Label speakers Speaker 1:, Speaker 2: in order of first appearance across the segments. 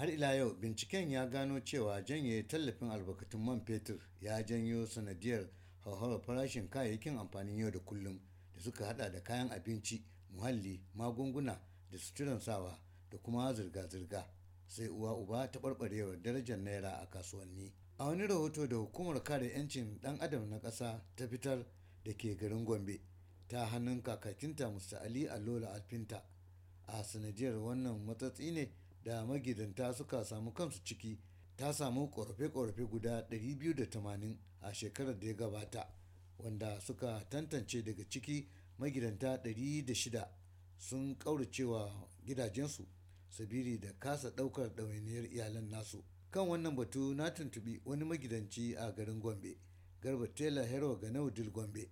Speaker 1: har ila yau binciken ya gano cewa janye tallafin albarkatun man fetur ya janyo sanadiyar hauhawar farashin kayayyakin amfanin yau da kullum da suka hada da kayan abinci muhalli magunguna da suturan sawa da kuma zirga-zirga. Sai uwa uba ta barbarewar darajar naira a kasuwanni. A wani rahoto da hukumar kare 'yancin dan adam na ƙasa ta fitar da ke garin gombe ta hannun kakakinta musta ali alola alfinta a sanadiyar wannan matsatsi ne da magidanta suka samu kansu ciki ta samu korafe-korafe guda 280 a shekarar da ya gabata wanda suka tantance daga ciki magidanta 106 sun kauracewa gidajensu sabili da kasa ɗaukar ɗawainiyar iyalan nasu. Kan wannan batu na tuntubi wani magidanci a garin gombe garba tela hero ga naudil gombe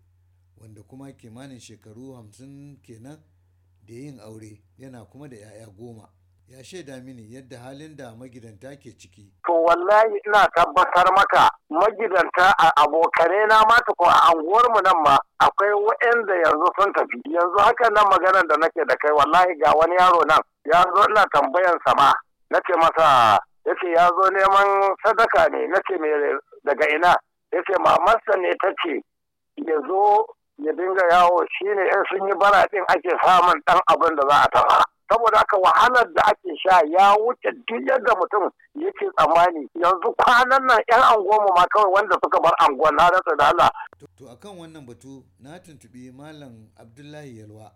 Speaker 1: wanda kuma kimanin shekaru 50 kenan da yin aure yana kuma da 'ya'ya goma. Ya shaida mini yadda halin da magidanta ke ciki.
Speaker 2: To wallahi ina tabbatar maka magidanta a abokane na mata ko a anguwarmu nan ma akwai waɗanda yanzu sun tafi. Yanzu haka nan maganar da nake da kai wallahi ga wani yaro nan ya zo ina tambayan sama nace masa ya ce ya zo neman sadaka ne nace me daga ina ya ce mamarsa ne ta ce ya zo ya dinga yawo shine in sun yi bara din ake samun dan abin da za a tafa. Saboda haka wahalar da ake sha ya wuce duk yadda mutum yake tsammani yanzu kwanan nan yan anguwanmu ma kawai wanda suka bar anguwan na rasa da Allah.
Speaker 1: To akan wannan batu na tuntubi Malam Abdullahi Yalwa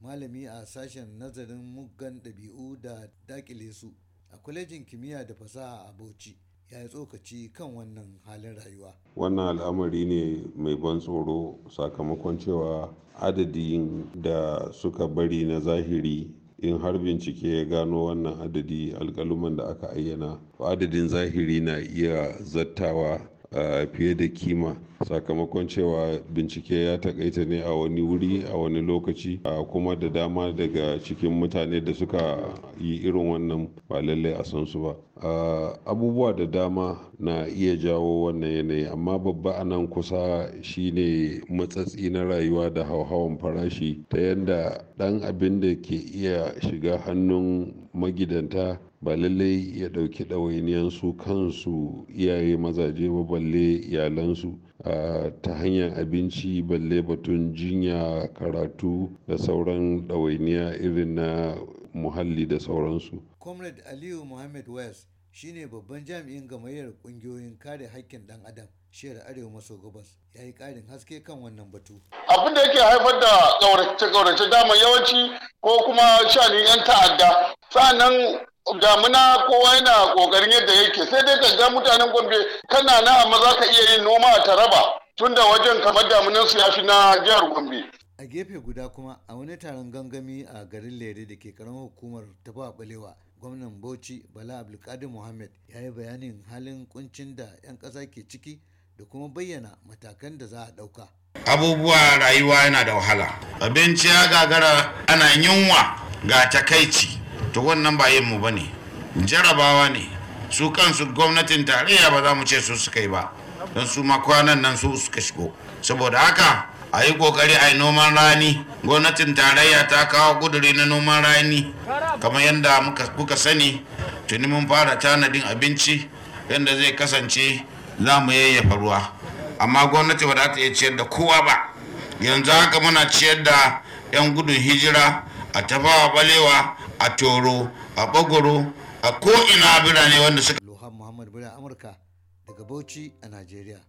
Speaker 1: malami a sashen nazarin muggan ɗabi'u da daƙile su a kwalejin kimiyya da fasaha a Bauchi. ya yi tsokaci kan wannan halin rayuwa.
Speaker 3: Wannan al'amari ne mai ban tsoro sakamakon cewa adadin da suka bari na zahiri in har bincike ya gano wannan adadi alkaluman da aka ayyana adadin zahiri na iya zattawa fiye da kima. Sakamakon cewa bincike ya takaita ne a wani wuri a wani lokaci kuma da dama daga cikin mutane da suka yi irin wannan ba lallai a san su ba. Abubuwa da dama na iya jawo wannan yanayi amma babba a nan kusa shine matsatsi na rayuwa da hauhawan farashi ta yadda ɗan abin da ke iya shiga hannun magidanta ba lallai ya ɗauki ɗawainiyan su kansu iyaye mazaje ba balle iyalansu. Ta hanyar abinci balle batun jinya karatu da sauran ɗawainiya irin na muhalli da sauransu.
Speaker 1: comrade aliyu muhammad west shine babban jami'in gamayyar ƙungiyoyin kare haƙƙin ɗan adam shiyar arewa maso gabas ya yi ƙarin haske kan wannan batu.
Speaker 4: abin da yake haifar da ƙaurace-ƙaurace dama yawanci ko kuma shanin 'yan ta'adda sa'an nan damuna kowa yana ƙoƙarin yadda yake sai dai ka ga mutanen gombe kana na amma za ka iya yin noma a taraba tunda wajen kamar damunan su ya fi na jihar gombe.
Speaker 1: A gefe guda kuma a wani taron gangami a garin lere da ke karamar hukumar tafa balewa gwamnan bauchi bala abdulkadir muhammad ya yi bayanin halin kuncin da 'yan ƙasa ke ciki da kuma bayyana matakan da za a ɗauka.
Speaker 5: Abubuwa rayuwa yana da wahala. Abinci ya gagara ana yunwa ga takaici. To wannan ba yin mu ba ne. Jarabawa ne. Su kansu gwamnatin tarayya ba za mu ce su suka yi ba. Don su ma kwanan nan su suka shigo. Saboda haka a yi ƙoƙari a yi noman rani. Gwamnatin tarayya ta kawo kuduri na noman rani. Kamar yadda muka sani tuni mun fara tanadin abinci yadda zai kasance za mu yayyafa ruwa. Amma gwamnati ba za ta iya ciyar da kowa ba. Yanzu haka muna ciyar da 'yan gudun hijira a tafawa balewa a toro a bagoro a ko'ina birane wanda suka
Speaker 1: lohan muhammad bula amurka daga bauchi a najeriya.